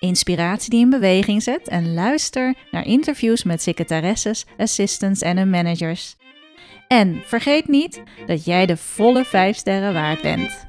inspiratie die in beweging zet en luister naar interviews met secretaresses, assistants en hun managers. En vergeet niet dat jij de volle 5 sterren waard bent.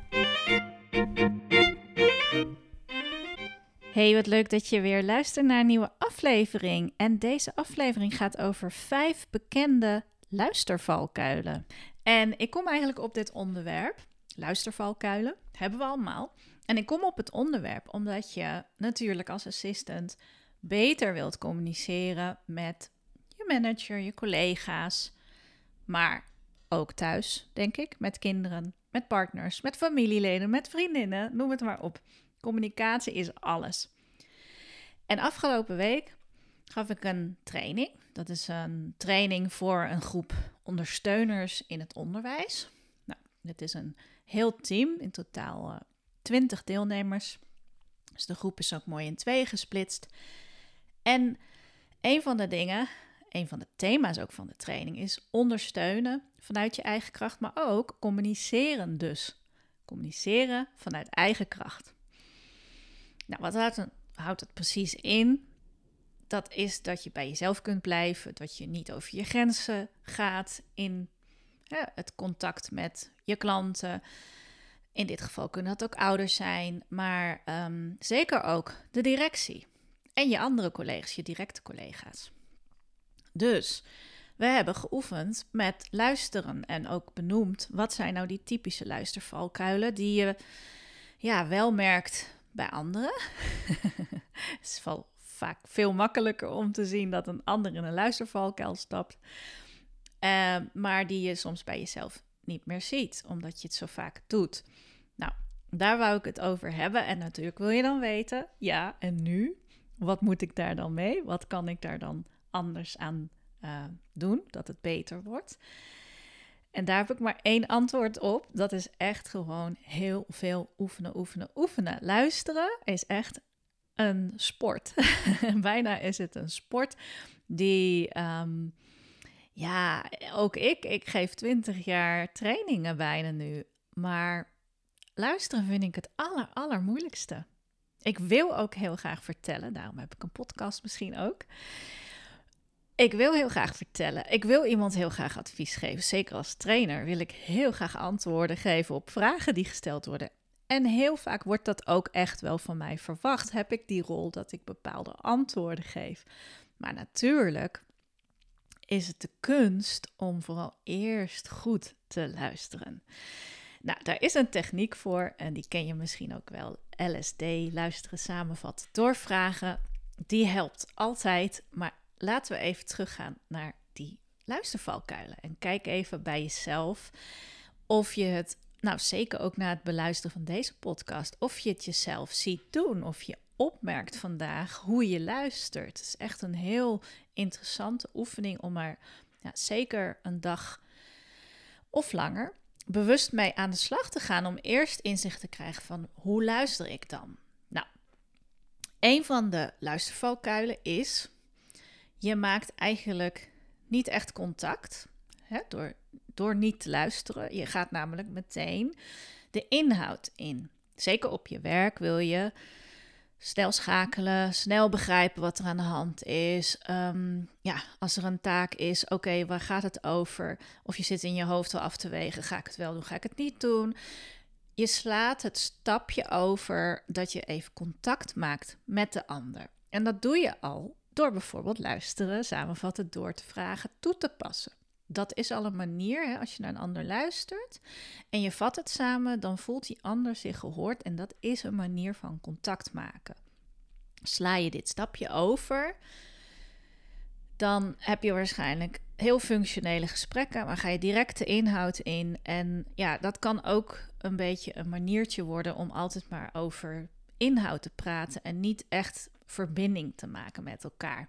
Hey, wat leuk dat je weer luistert naar een nieuwe aflevering. En deze aflevering gaat over vijf bekende luistervalkuilen. En ik kom eigenlijk op dit onderwerp, luistervalkuilen, hebben we allemaal. En ik kom op het onderwerp omdat je natuurlijk als assistant beter wilt communiceren met je manager, je collega's, maar ook thuis, denk ik, met kinderen, met partners, met familieleden, met vriendinnen, noem het maar op. Communicatie is alles. En afgelopen week gaf ik een training. Dat is een training voor een groep ondersteuners in het onderwijs. Nou, het is een heel team, in totaal eh, 20 deelnemers. Dus de groep is ook mooi in twee gesplitst. En een van de dingen, een van de thema's ook van de training is ondersteunen vanuit je eigen kracht, maar ook communiceren dus. Communiceren vanuit eigen kracht. Nou, wat houdt, houdt het precies in? Dat is dat je bij jezelf kunt blijven, dat je niet over je grenzen gaat in het contact met je klanten. In dit geval kunnen dat ook ouders zijn, maar um, zeker ook de directie en je andere collega's, je directe collega's. Dus we hebben geoefend met luisteren en ook benoemd wat zijn nou die typische luistervalkuilen die je ja, wel merkt bij anderen. het is vaak veel makkelijker om te zien dat een ander in een luistervalkuil stapt. Uh, maar die je soms bij jezelf niet meer ziet, omdat je het zo vaak doet. Nou, daar wou ik het over hebben. En natuurlijk wil je dan weten, ja, en nu? Wat moet ik daar dan mee? Wat kan ik daar dan anders aan uh, doen, dat het beter wordt? En daar heb ik maar één antwoord op. Dat is echt gewoon heel veel oefenen, oefenen, oefenen. Luisteren is echt een sport. Bijna is het een sport die, um, ja, ook ik, ik geef twintig jaar trainingen bijna nu. Maar luisteren vind ik het aller, allermoeilijkste. Ik wil ook heel graag vertellen, daarom heb ik een podcast misschien ook. Ik wil heel graag vertellen. Ik wil iemand heel graag advies geven. Zeker als trainer wil ik heel graag antwoorden geven op vragen die gesteld worden. En heel vaak wordt dat ook echt wel van mij verwacht. Heb ik die rol dat ik bepaalde antwoorden geef. Maar natuurlijk is het de kunst om vooral eerst goed te luisteren. Nou, daar is een techniek voor en die ken je misschien ook wel. LSD, luisteren, samenvatten, doorvragen. Die helpt altijd, maar laten we even teruggaan naar die luistervalkuilen. En kijk even bij jezelf of je het, nou zeker ook na het beluisteren van deze podcast, of je het jezelf ziet doen. Of je opmerkt vandaag hoe je luistert. Het is echt een heel interessante oefening om er zeker een dag of langer bewust mee aan de slag te gaan om eerst inzicht te krijgen van hoe luister ik dan? Nou, een van de luistervalkuilen is je maakt eigenlijk niet echt contact hè, door, door niet te luisteren. Je gaat namelijk meteen de inhoud in. Zeker op je werk wil je snel schakelen, snel begrijpen wat er aan de hand is. Ehm, ja, als er een taak is, oké, waar gaat het over? Of je zit in je hoofd al af te wegen, ga ik het wel doen, ga ik het niet doen? Je slaat het stapje over dat je even contact maakt met de ander. En dat doe je al door bijvoorbeeld luisteren, samenvatten, door te vragen, toe te passen. Dat is al een manier, hè, als je naar een ander luistert en je vat het samen, dan voelt die ander zich gehoord en dat is een manier van contact maken. Sla je dit stapje over, dan heb je waarschijnlijk heel functionele gesprekken, maar ga je direct de inhoud in. En ja, dat kan ook een beetje een maniertje worden om altijd maar over inhoud te praten en niet echt verbinding te maken met elkaar.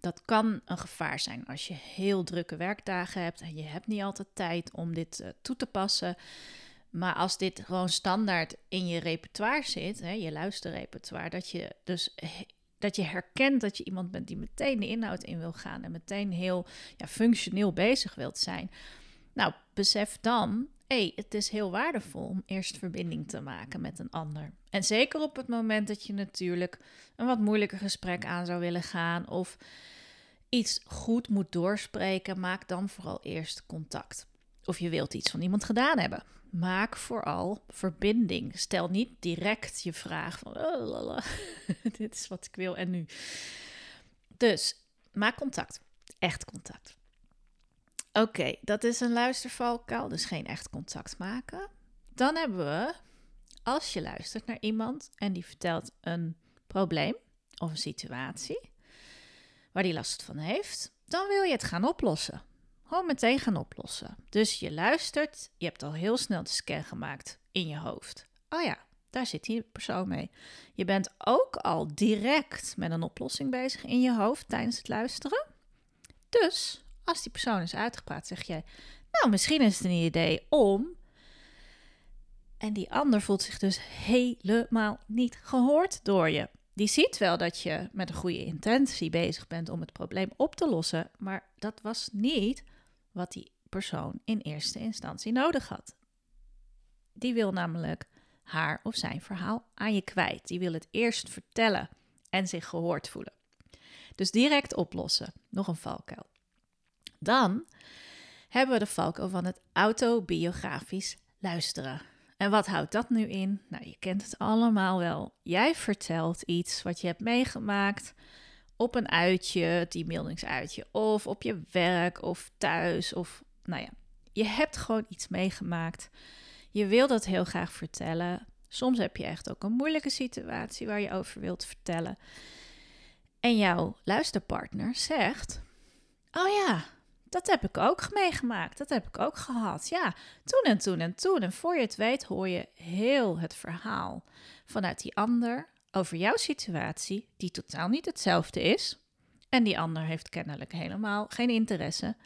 Dat kan een gevaar zijn als je heel drukke werkdagen hebt en je hebt niet altijd tijd om dit uh, toe te passen. Maar als dit gewoon standaard in je repertoire zit, hè, je luisterrepertoire, dat je dus dat je herkent dat je iemand bent die meteen de inhoud in wil gaan en meteen heel ja, functioneel bezig wilt zijn. Nou, besef dan, hey, het is heel waardevol om eerst verbinding te maken met een ander. En zeker op het moment dat je natuurlijk een wat moeilijker gesprek aan zou willen gaan of iets goed moet doorspreken, maak dan vooral eerst contact. Of je wilt iets van iemand gedaan hebben. Maak vooral verbinding. Stel niet direct je vraag van oh, dit is wat ik wil en nu. Dus maak contact. Echt contact. Oké, dat is een luistervalkuil, dus geen echt contact maken. Dan hebben we, als je luistert naar iemand en die vertelt een probleem of een situatie waar die last van heeft, dan wil je het gaan oplossen gewoon meteen gaan oplossen. Dus je luistert, je hebt al heel snel de scan gemaakt in je hoofd. Oh ja, daar zit die persoon mee. Je bent ook al direct met een oplossing bezig in je hoofd tijdens het luisteren. Dus als die persoon is uitgepraat, zeg jij: Nou, misschien is het een idee om. En die ander voelt zich dus helemaal niet gehoord door je. Die ziet wel dat je met een goede intentie bezig bent om het probleem op te lossen, maar dat was niet wat die persoon in eerste instantie nodig had. Die wil namelijk haar of zijn verhaal aan je kwijt. Die wil het eerst vertellen en zich gehoord voelen. Dus direct oplossen. Nog een valkuil. Dan hebben we de valkuil van het autobiografisch luisteren. En wat houdt dat nu in? Nou, je kent het allemaal wel. Jij vertelt iets wat je hebt meegemaakt op een uitje, teambuildingsuitje, of op je werk of thuis. Of nou ja, je hebt gewoon iets meegemaakt. Je wil dat heel graag vertellen. Soms heb je echt ook een moeilijke situatie waar je over wilt vertellen. En jouw luisterpartner zegt: Oh ja, dat heb ik ook meegemaakt. Dat heb ik ook gehad. Ja, toen en toen en toen. En voor je het weet hoor je heel het verhaal vanuit die ander over jouw situatie, die totaal niet hetzelfde is. En die ander heeft kennelijk helemaal geen interesse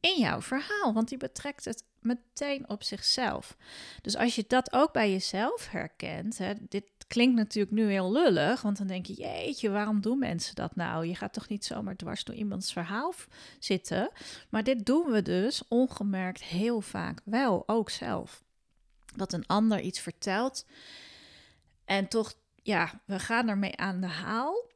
in jouw verhaal, want die betrekt het meteen op zichzelf. Dus als je dat ook bij jezelf herkent, hè, dit klinkt natuurlijk nu heel lullig, want dan denk je, jeetje, waarom doen mensen dat nou? Je gaat toch niet zomaar dwars door iemands verhaal zitten? Maar dit doen we dus ongemerkt heel vaak wel, ook zelf. Dat een ander iets vertelt en toch ja, we gaan ermee aan de haal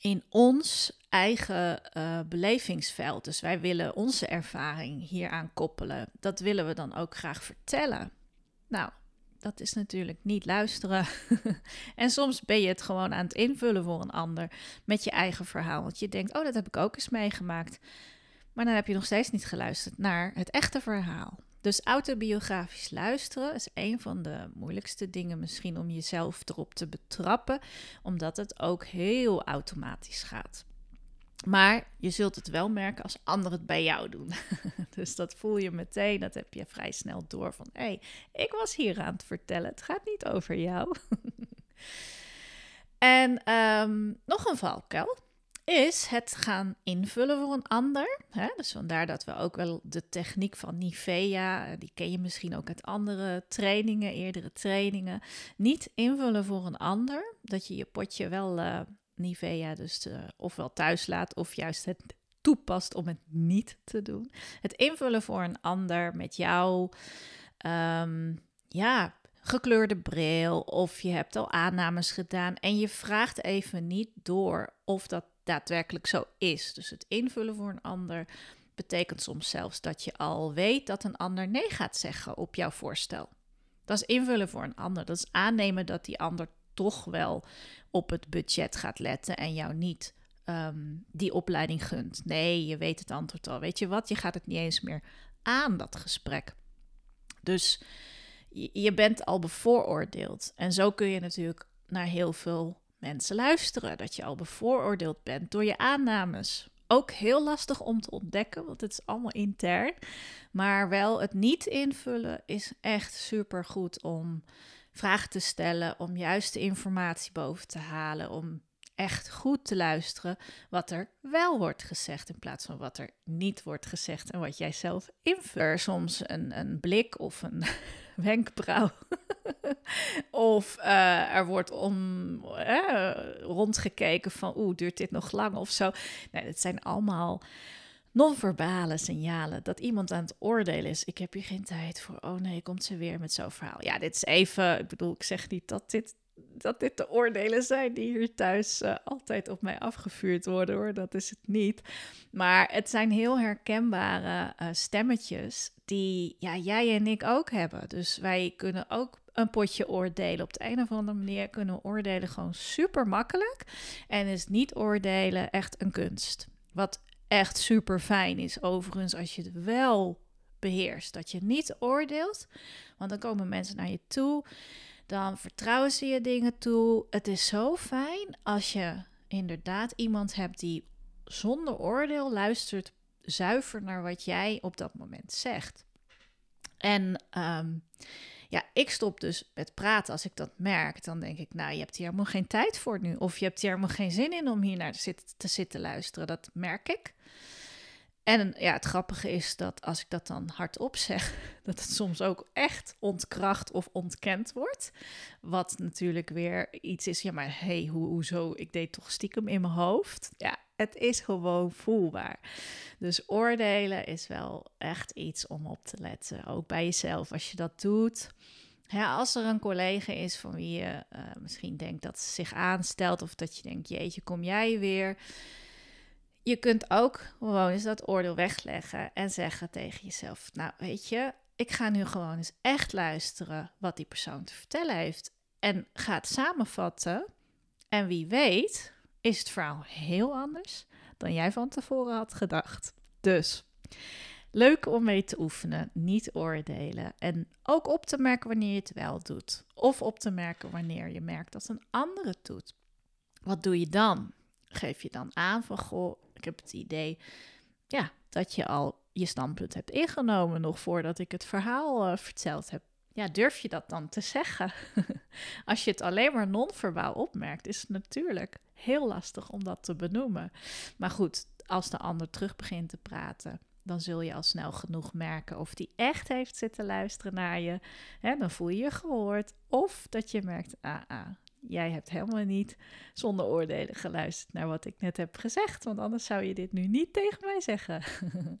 in ons eigen uh, belevingsveld. Dus wij willen onze ervaring hieraan koppelen. Dat willen we dan ook graag vertellen. Nou, dat is natuurlijk niet luisteren. en soms ben je het gewoon aan het invullen voor een ander met je eigen verhaal. Want je denkt, oh, dat heb ik ook eens meegemaakt. Maar dan heb je nog steeds niet geluisterd naar het echte verhaal. Dus autobiografisch luisteren is een van de moeilijkste dingen misschien om jezelf erop te betrappen, omdat het ook heel automatisch gaat. Maar je zult het wel merken als anderen het bij jou doen. dus dat voel je meteen, dat heb je vrij snel door van hé, hey, ik was hier aan het vertellen, het gaat niet over jou. en ehm, nog een valkuil is het gaan invullen voor een ander. Hè? Dus vandaar dat we ook wel de techniek van Nivea, eh, die ken je misschien ook uit andere trainingen, eerdere trainingen, niet invullen voor een ander. Dat je je potje wel uh, Nivea dus ofwel thuis laat of juist het toepast om het niet te doen. Het invullen voor een ander met jou, um, ja, gekleurde bril of je hebt al aannames gedaan en je vraagt even niet door of dat daadwerkelijk zo is. Dus het invullen voor een ander betekent soms zelfs dat je al weet dat een ander nee gaat zeggen op jouw voorstel. Dat is invullen voor een ander. Dat is aannemen dat die ander toch wel op het budget gaat letten en jou niet ehm, die opleiding gunt. Nee, je weet het antwoord al. Weet je wat? Je gaat het niet eens meer aan, dat gesprek. Dus je bent al bevooroordeeld. En zo kun je natuurlijk naar heel veel mensen luisteren. Dat je al bevooroordeeld bent door je aannames. Ook heel lastig om te ontdekken, want het is allemaal intern. Maar wel het niet invullen is echt super goed om vragen te stellen, om juiste informatie boven te halen, om echt goed te luisteren wat er wel wordt gezegd in plaats van wat er niet wordt gezegd en wat jij zelf invult. Soms een, een blik of een wenkbrauw. of uh, er wordt om, uh, rondgekeken van oeh, duurt dit nog lang of zo. Nee, het zijn allemaal non-verbale signalen dat iemand aan het oordelen is. Ik heb hier geen tijd voor. Oh nee, komt ze weer met zo'n verhaal. Ja, dit is even, ik bedoel, ik zeg niet dat dit dat dit de oordelen zijn die hier thuis uh, altijd op mij afgevuurd worden hoor. Dat is het niet. Maar het zijn heel herkenbare uh, stemmetjes die ja, jij en ik ook hebben. Dus wij kunnen ook een potje oordelen. Op de een of andere manier kunnen we oordelen gewoon super makkelijk. En is niet oordelen echt een kunst. Wat echt super fijn is overigens als je het wel beheerst. Dat je niet oordeelt. Want dan komen mensen naar je toe dan vertrouwen ze je dingen toe. Het is zo fijn als je inderdaad iemand hebt die zonder oordeel luistert zuiver naar wat jij op dat moment zegt. En ehm, ja, ik stop dus met praten als ik dat merk. Dan denk ik, nou, je hebt hier helemaal geen tijd voor nu. Of je hebt hier helemaal geen zin in om hier naar te zitten, te zitten luisteren. Dat merk ik. En ja, het grappige is dat als ik dat dan hardop zeg, dat het soms ook echt ontkracht of ontkend wordt. Wat natuurlijk weer iets is, ja, maar hey, hoe, hoezo? Ik deed toch stiekem in mijn hoofd. Ja, het is gewoon voelbaar. Dus oordelen is wel echt iets om op te letten. Ook bij jezelf, als je dat doet. Als er een collega is van wie je uh, misschien denkt dat ze zich aanstelt, of dat je denkt, jeetje, kom jij weer? je kunt ook gewoon eens dat oordeel wegleggen en zeggen tegen jezelf: Nou, weet je, ik ga nu gewoon eens echt luisteren wat die persoon te vertellen heeft. En ga het samenvatten. En wie weet, is het verhaal heel anders dan jij van tevoren had gedacht. Dus leuk om mee te oefenen, niet oordelen. En ook op te merken wanneer je het wel doet. Of op te merken wanneer je merkt dat een ander het doet. Wat doe je dan? Geef je dan aan van goh, ik heb het idee ja, dat je al je standpunt hebt ingenomen nog voordat ik het verhaal uh, verteld heb. Ja, durf je dat dan te zeggen? Als je het alleen maar non-verbaal opmerkt, is het natuurlijk heel lastig om dat te benoemen. Maar goed, als de ander terug begint te praten, dan zul je al snel genoeg merken of die echt heeft zitten luisteren naar je. Hè, dan voel je je gehoord. Of dat je merkt, ah, ah jij hebt helemaal niet zonder oordelen geluisterd naar wat ik net heb gezegd, want anders zou je dit nu niet tegen mij zeggen.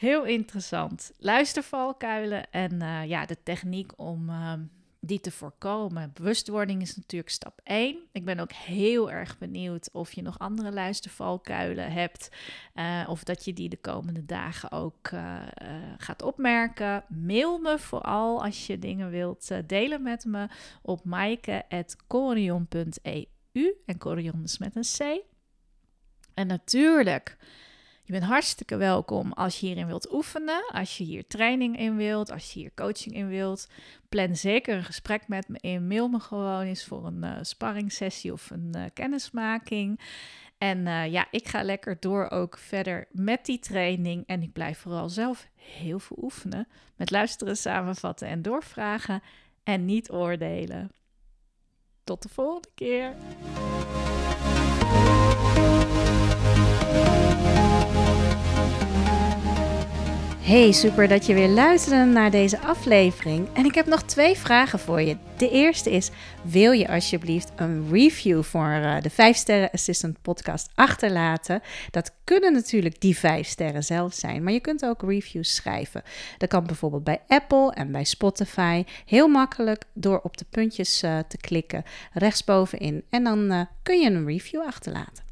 Heel interessant. Luistervalkuilen en uh, ja, de techniek om uh, die te voorkomen. Bewustwording is natuurlijk stap 1. Ik ben ook heel erg benieuwd of je nog andere luistervalkuilen hebt. Uh, of dat je die de komende dagen ook uh, gaat opmerken. Mail me vooral als je dingen wilt delen met me op maaike.corion.eu. En Corion is met een C. En natuurlijk je bent hartstikke welkom als je hierin wilt oefenen, als je hier training in wilt, als je hier coaching in wilt. Plan zeker een gesprek met me in. Mail me gewoon eens voor een uh, sparringssessie of een uh, kennismaking. En uh, ja, ik ga lekker door ook verder met die training. En ik blijf vooral zelf heel veel oefenen met luisteren, samenvatten en doorvragen en niet oordelen. Tot de volgende keer. Hey, super dat je weer luisterde naar deze aflevering. En ik heb nog twee vragen voor je. De eerste is: wil je alsjeblieft een review voor uh, de 5 Sterren Assistant podcast achterlaten? Dat kunnen natuurlijk die 5 sterren zelf zijn, maar je kunt ook reviews schrijven. Dat kan bijvoorbeeld bij Apple en bij Spotify. Heel makkelijk door op de puntjes uh, te klikken rechtsbovenin en dan uh, kun je een review achterlaten.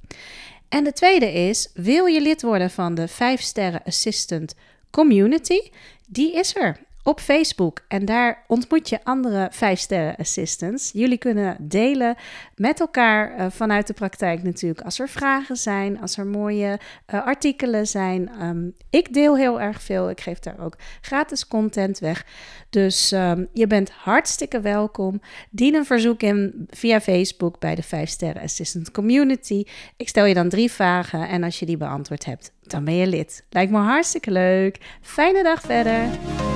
En de tweede is: wil je lid worden van de 5 Sterren Assistant community, die is er op Facebook. En daar ontmoet je andere 5 sterren assistants. Jullie kunnen delen met elkaar uh, vanuit de praktijk natuurlijk. Als er vragen zijn, als er mooie uh, artikelen zijn. Um, ik deel heel erg veel. Ik geef daar ook gratis content weg. Dus um, je bent hartstikke welkom. Dien een verzoek in via Facebook bij de 5 sterren assistant community. Ik stel je dan drie vragen en als je die beantwoord hebt, dan ben je lid. Lijkt me hartstikke leuk. Fijne dag verder.